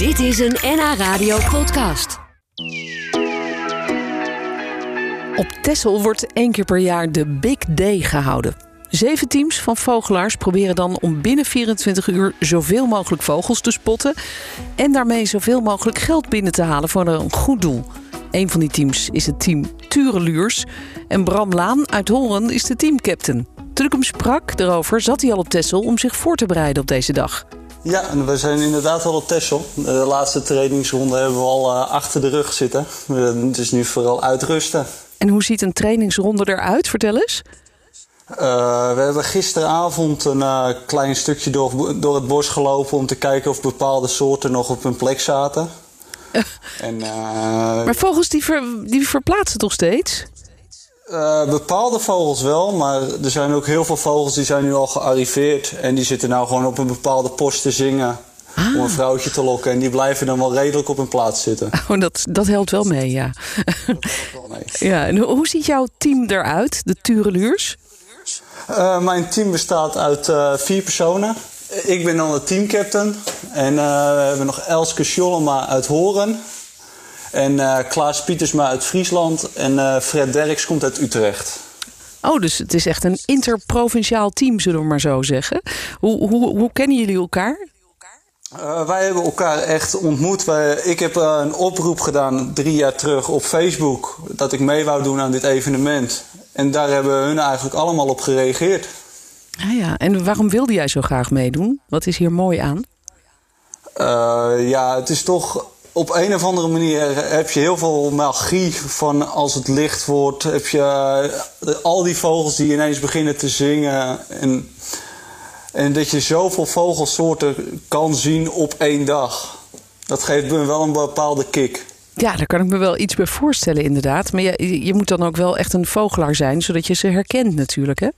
Dit is een NH Radio podcast. Op Texel wordt één keer per jaar de Big Day gehouden. Zeven teams van vogelaars proberen dan om binnen 24 uur zoveel mogelijk vogels te spotten en daarmee zoveel mogelijk geld binnen te halen voor een goed doel. Een van die teams is het team Tureluurs en Bram Laan uit Horen is de teamcaptain. Toen ik hem sprak erover, zat hij al op Texel om zich voor te bereiden op deze dag. Ja, en we zijn inderdaad al op Texel. De laatste trainingsronde hebben we al uh, achter de rug zitten. Het is nu vooral uitrusten. En hoe ziet een trainingsronde eruit? Vertel eens. Uh, we hebben gisteravond een uh, klein stukje door, door het bos gelopen om te kijken of bepaalde soorten nog op hun plek zaten. en, maar vogels die, ver, die verplaatsen toch steeds? Uh, bepaalde vogels wel, maar er zijn ook heel veel vogels die zijn nu al gearriveerd. En die zitten nou gewoon op een bepaalde post te zingen ah. om een vrouwtje te lokken. En die blijven dan wel redelijk op hun plaats zitten. Oh, dat, dat helpt wel mee, ja. wel mee. ja en hoe ziet jouw team eruit, de Tureluurs? Uh, mijn team bestaat uit uh, vier personen. Ik ben dan de teamcaptain. En we hebben nog Elske Schollema uit Horen. En uh, Klaas Pietersma uit Friesland. En uh, Fred Derks komt uit Utrecht. Oh, dus het is echt een interprovinciaal team, zullen we maar zo zeggen. Hoe, hoe, hoe kennen jullie elkaar? Uh, wij hebben elkaar echt ontmoet. Wij, ik heb een oproep gedaan drie jaar terug op Facebook. Dat ik mee wou doen aan dit evenement. En daar hebben hun eigenlijk allemaal op gereageerd. Ah ja, en waarom wilde jij zo graag meedoen? Wat is hier mooi aan? ja, het is toch op een of andere manier heb je heel veel magie van als het licht wordt. Heb je uh, al die vogels die ineens beginnen te zingen. En, en dat je zoveel vogelsoorten kan zien op één dag. Dat geeft me wel een bepaalde kick. Ja, daar kan ik me wel iets bij voorstellen, inderdaad. Maar je, je moet dan ook wel echt een vogelaar zijn, zodat je ze herkent, natuurlijk, hè?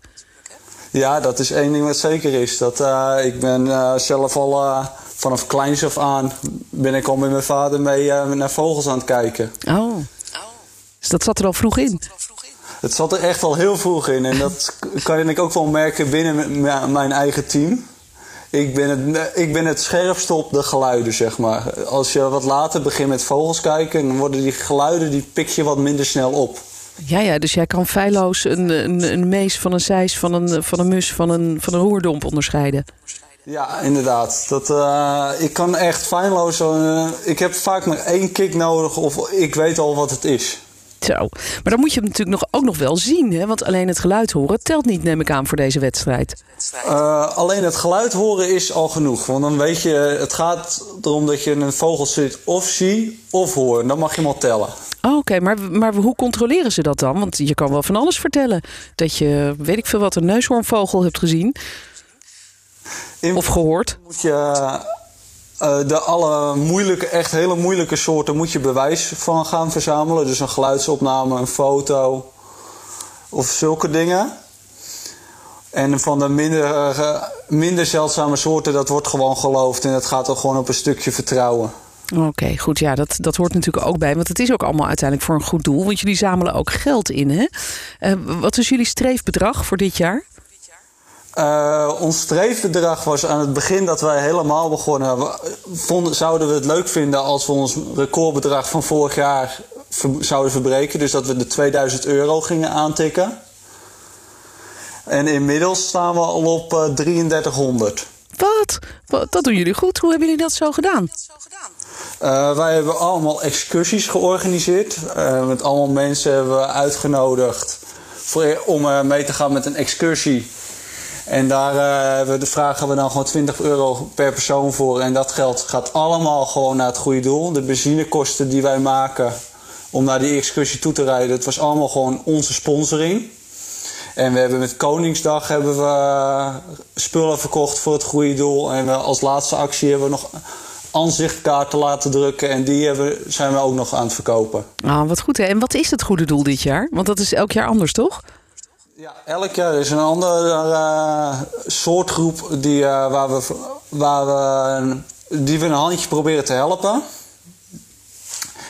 Ja, dat is één ding wat zeker is. Dat, uh, ik ben uh, zelf al uh, vanaf kleins af aan ben ik al met mijn vader mee naar vogels aan het kijken. Oh. Dus dat zat er al vroeg in? Het zat er echt al heel vroeg in. En dat kan ik ook wel merken binnen mijn eigen team. Ik ben, het, ik ben het scherpste op de geluiden, zeg maar. Als je wat later begint met vogels kijken, dan worden die geluiden, die pik je wat minder snel op. Ja, ja, dus jij kan feilloos een, een, een mees van een zeis, van een, van een mus, van een, van een roerdomp onderscheiden. Ja, inderdaad. Dat, uh, ik kan echt feilloos. Uh, ik heb vaak maar één kick nodig of ik weet al wat het is. Zo. Maar dan moet je hem natuurlijk nog, ook nog wel zien. Hè? Want alleen het geluid horen telt niet, neem ik aan, voor deze wedstrijd. Uh, alleen het geluid horen is al genoeg. Want dan weet je, het gaat erom dat je een vogel zit of zie of hoor. Dan mag je hem al tellen. Oh, Oké, maar, maar hoe controleren ze dat dan? Want je kan wel van alles vertellen. Dat je, weet ik veel wat, een neushoornvogel hebt gezien. In of gehoord. Moet je uh, de alle moeilijke, echt hele moeilijke soorten moet je bewijs van gaan verzamelen. Dus een geluidsopname, een foto of zulke dingen. En van de minder, uh, minder zeldzame soorten, dat wordt gewoon geloofd. En het gaat er gewoon op een stukje vertrouwen. Oké, okay, goed. Ja, dat, dat hoort natuurlijk ook bij. Want het is ook allemaal uiteindelijk voor een goed doel. Want jullie zamelen ook geld in, hè? Uh, wat is jullie streefbedrag voor dit jaar? Uh, ons streefbedrag was aan het begin dat wij helemaal begonnen. We vonden, zouden we het leuk vinden als we ons recordbedrag van vorig jaar ver, zouden verbreken. Dus dat we de 2000 euro gingen aantikken. En inmiddels staan we al op uh, 3300. Wat? Dat doen jullie goed. Hoe hebben jullie dat zo gedaan? Uh, wij hebben allemaal excursies georganiseerd. Met allemaal mensen hebben we uitgenodigd voor, om mee te gaan met een excursie. En daar de vragen we dan gewoon 20 euro per persoon voor. En dat geld gaat allemaal gewoon naar het goede doel. De benzinekosten die wij maken om naar die excursie toe te rijden, dat was allemaal gewoon onze sponsoring. En we hebben met Koningsdag hebben we spullen verkocht voor het goede doel. En we als laatste actie hebben we nog aanzichtkaarten laten drukken. En die hebben, zijn we ook nog aan het verkopen. Ah, wat goed hè. En wat is het goede doel dit jaar? Want dat is elk jaar anders, toch? Ja, elk jaar is een andere uh, soortgroep die, uh, waar we, waar we, die we een handje proberen te helpen.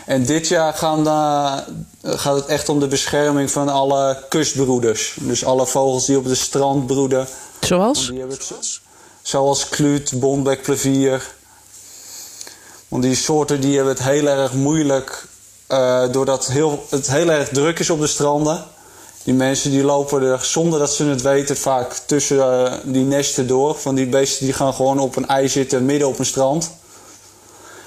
En dit jaar gaan, uh, gaat het echt om de bescherming van alle kustbroeders. Dus alle vogels die op het strand broeden. Zoals? Die hebben het, zoals kluut, bombek, plevier. Want die soorten die hebben het heel erg moeilijk doordat heel, het heel erg druk is op de stranden. Die mensen die lopen er zonder dat ze het weten vaak tussen uh, die nesten door. Van die beesten die gaan gewoon op een ei zitten midden op een strand.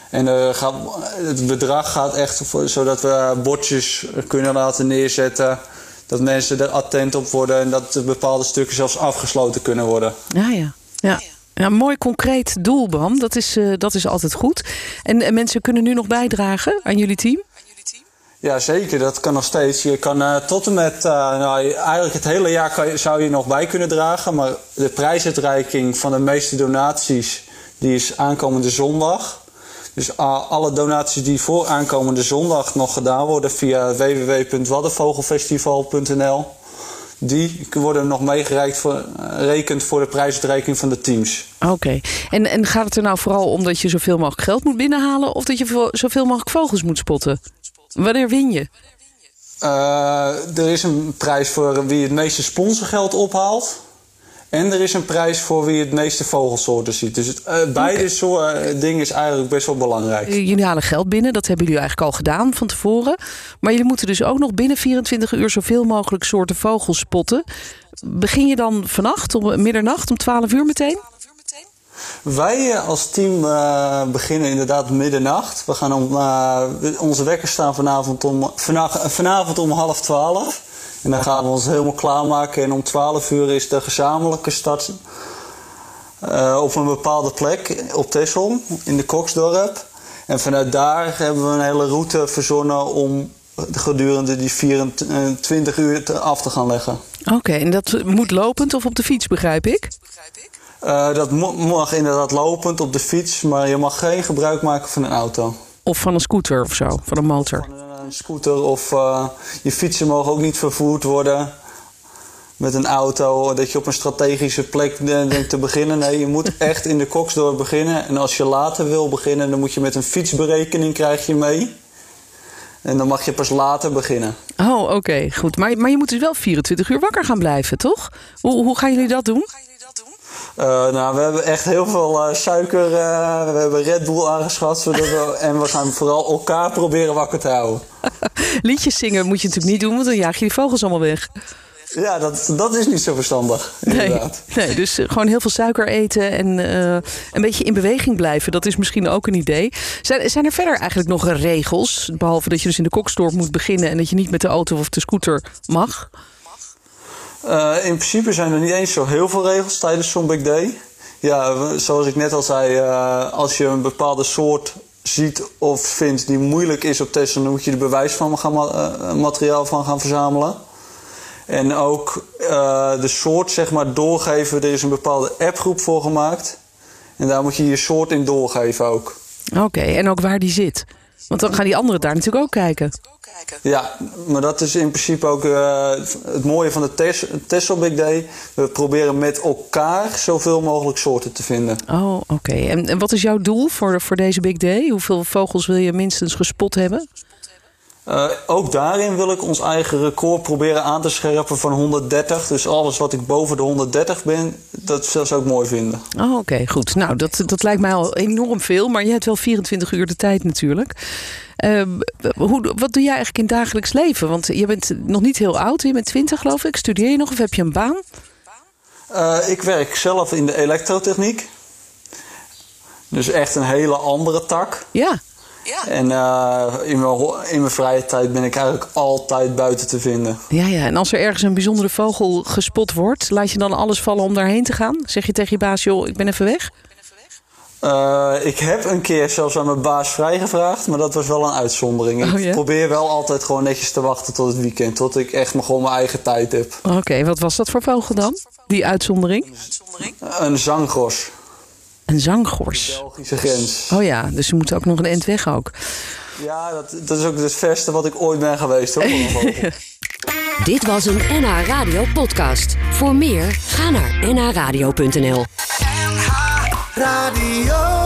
En uh, gaat, het bedrag gaat echt zodat we bordjes kunnen laten neerzetten. Dat mensen er attent op worden en dat bepaalde stukken zelfs afgesloten kunnen worden. Ja, ja. ja. Mooi concreet doel, Bram. Dat is, dat is altijd goed. En, en, mensen kunnen nu nog bijdragen aan jullie team? Ja, zeker. Dat kan nog steeds. Je kan uh, tot en met, uh, nou, eigenlijk het hele jaar kan zou je nog bij kunnen dragen. Maar de prijsuitreiking van de meeste donaties, die is aankomende zondag. Dus alle donaties die voor aankomende zondag nog gedaan worden via www.waddenvogelfestival.nl die worden nog meegereikt voor, voor de prijsuitreiking van de teams. Oké. En, en gaat het er nou vooral om dat je zoveel mogelijk geld moet binnenhalen... of dat je zoveel mogelijk vogels moet spotten? Wanneer win je? Uh, er is een prijs voor wie het meeste sponsorgeld ophaalt. En er is een prijs voor wie het meeste vogelsoorten ziet. Dus het, uh, beide okay. soorten dingen is eigenlijk best wel belangrijk. Jullie halen geld binnen, dat hebben jullie eigenlijk al gedaan van tevoren. Maar jullie moeten dus ook nog binnen 24 uur zoveel mogelijk soorten vogels spotten. Begin je dan vannacht, om middernacht, om 12 uur meteen? Wij als team uh, beginnen inderdaad middernacht. We gaan om, uh, onze wekkers staan vanavond om, vanavond, vanavond om half twaalf. En dan gaan we ons helemaal klaarmaken. En om 12 uur is de gezamenlijke start uh, op een bepaalde plek op Texel in de Koksdorp. En vanuit daar hebben we een hele route verzonnen om gedurende die 24 uur af te gaan leggen. Oké, okay, en dat moet lopend of op de fiets, begrijp ik? Uh, dat mag inderdaad lopend op de fiets, maar je mag geen gebruik maken van een auto. Of van een scooter of zo, van een motor. Van een scooter of uh, je fietsen mogen ook niet vervoerd worden met een auto. Dat je op een strategische plek denkt te beginnen. Nee, je moet echt in de Koksdorp beginnen. En als je later wil beginnen, dan moet je met een fietsberekening krijg je mee. En dan mag je pas later beginnen. Oh, oké, okay, goed. Maar, maar je moet dus wel 24 uur wakker gaan blijven, toch? Hoe, hoe gaan jullie dat doen? Uh, nou, we hebben echt heel veel uh, suiker. Uh, we hebben Red Bull aangeschat. We, en we gaan vooral elkaar proberen wakker te houden. Liedjes zingen moet je natuurlijk niet doen, want dan jaag je die vogels allemaal weg. Ja, dat, dat is niet zo verstandig. Inderdaad. Nee, nee dus gewoon heel veel suiker eten en een beetje in beweging blijven. Dat is misschien ook een idee. Zijn, zijn er verder eigenlijk nog regels? Behalve dat je dus in de kokstorp moet beginnen en dat je niet met de auto of de scooter mag? Uh, in principe zijn er niet eens zo heel veel regels tijdens zo'n big day. Ja, zoals ik net al zei, uh, als je een bepaalde soort ziet of vindt die moeilijk is op testen, dan moet je er bewijs van gaan, uh, materiaal van gaan verzamelen. En ook de soort zeg maar doorgeven. Er is een bepaalde appgroep voor gemaakt. En daar moet je je soort in doorgeven ook. Oké, en ook waar die zit. Want dan gaan die anderen daar natuurlijk ook kijken. Ja, maar dat is in principe ook uh, het mooie van de Tesla Big Day. We proberen met elkaar zoveel mogelijk soorten te vinden. Oh, oké. Okay. En, en wat is jouw doel voor, voor deze Big Day? Hoeveel vogels wil je minstens gespot hebben? Uh, ook daarin wil ik ons eigen record proberen aan te scherpen van 130. Dus alles wat ik boven de 130 ben, dat zou ik mooi vinden. Oh, oké, okay, goed. Nou, dat, dat lijkt mij al enorm veel. Maar je hebt wel 24 uur de tijd natuurlijk. Uh, hoe, wat doe jij eigenlijk in dagelijks leven? Want je bent nog niet heel oud, je bent 20 geloof ik. Studeer je nog of heb je een baan? Uh, ik werk zelf in de elektrotechniek. Dus echt een hele andere tak. Ja. Ja. En uh, in, mijn, in mijn vrije tijd ben ik eigenlijk altijd buiten te vinden. Ja, ja. En als er ergens een bijzondere vogel gespot wordt, laat je dan alles vallen om daarheen te gaan? Zeg je tegen je baas, joh, ik ben even weg? Uh, ik heb een keer zelfs aan mijn baas vrijgevraagd, maar dat was wel een uitzondering. Oh, ja? Ik probeer wel altijd gewoon netjes te wachten tot het weekend, tot ik echt gewoon mijn eigen tijd heb. Oké, okay, wat was dat voor vogel dan? Die uitzondering? Een zanggors. Een zanggors? De Belgische grens. Oh ja, dus ze moeten ook nog een end weg ook. Ja, dat, dat is ook het verste wat ik ooit ben geweest hoor. Dit was een NH Radio podcast. Voor meer, ga naar nhradio.nl NH Radio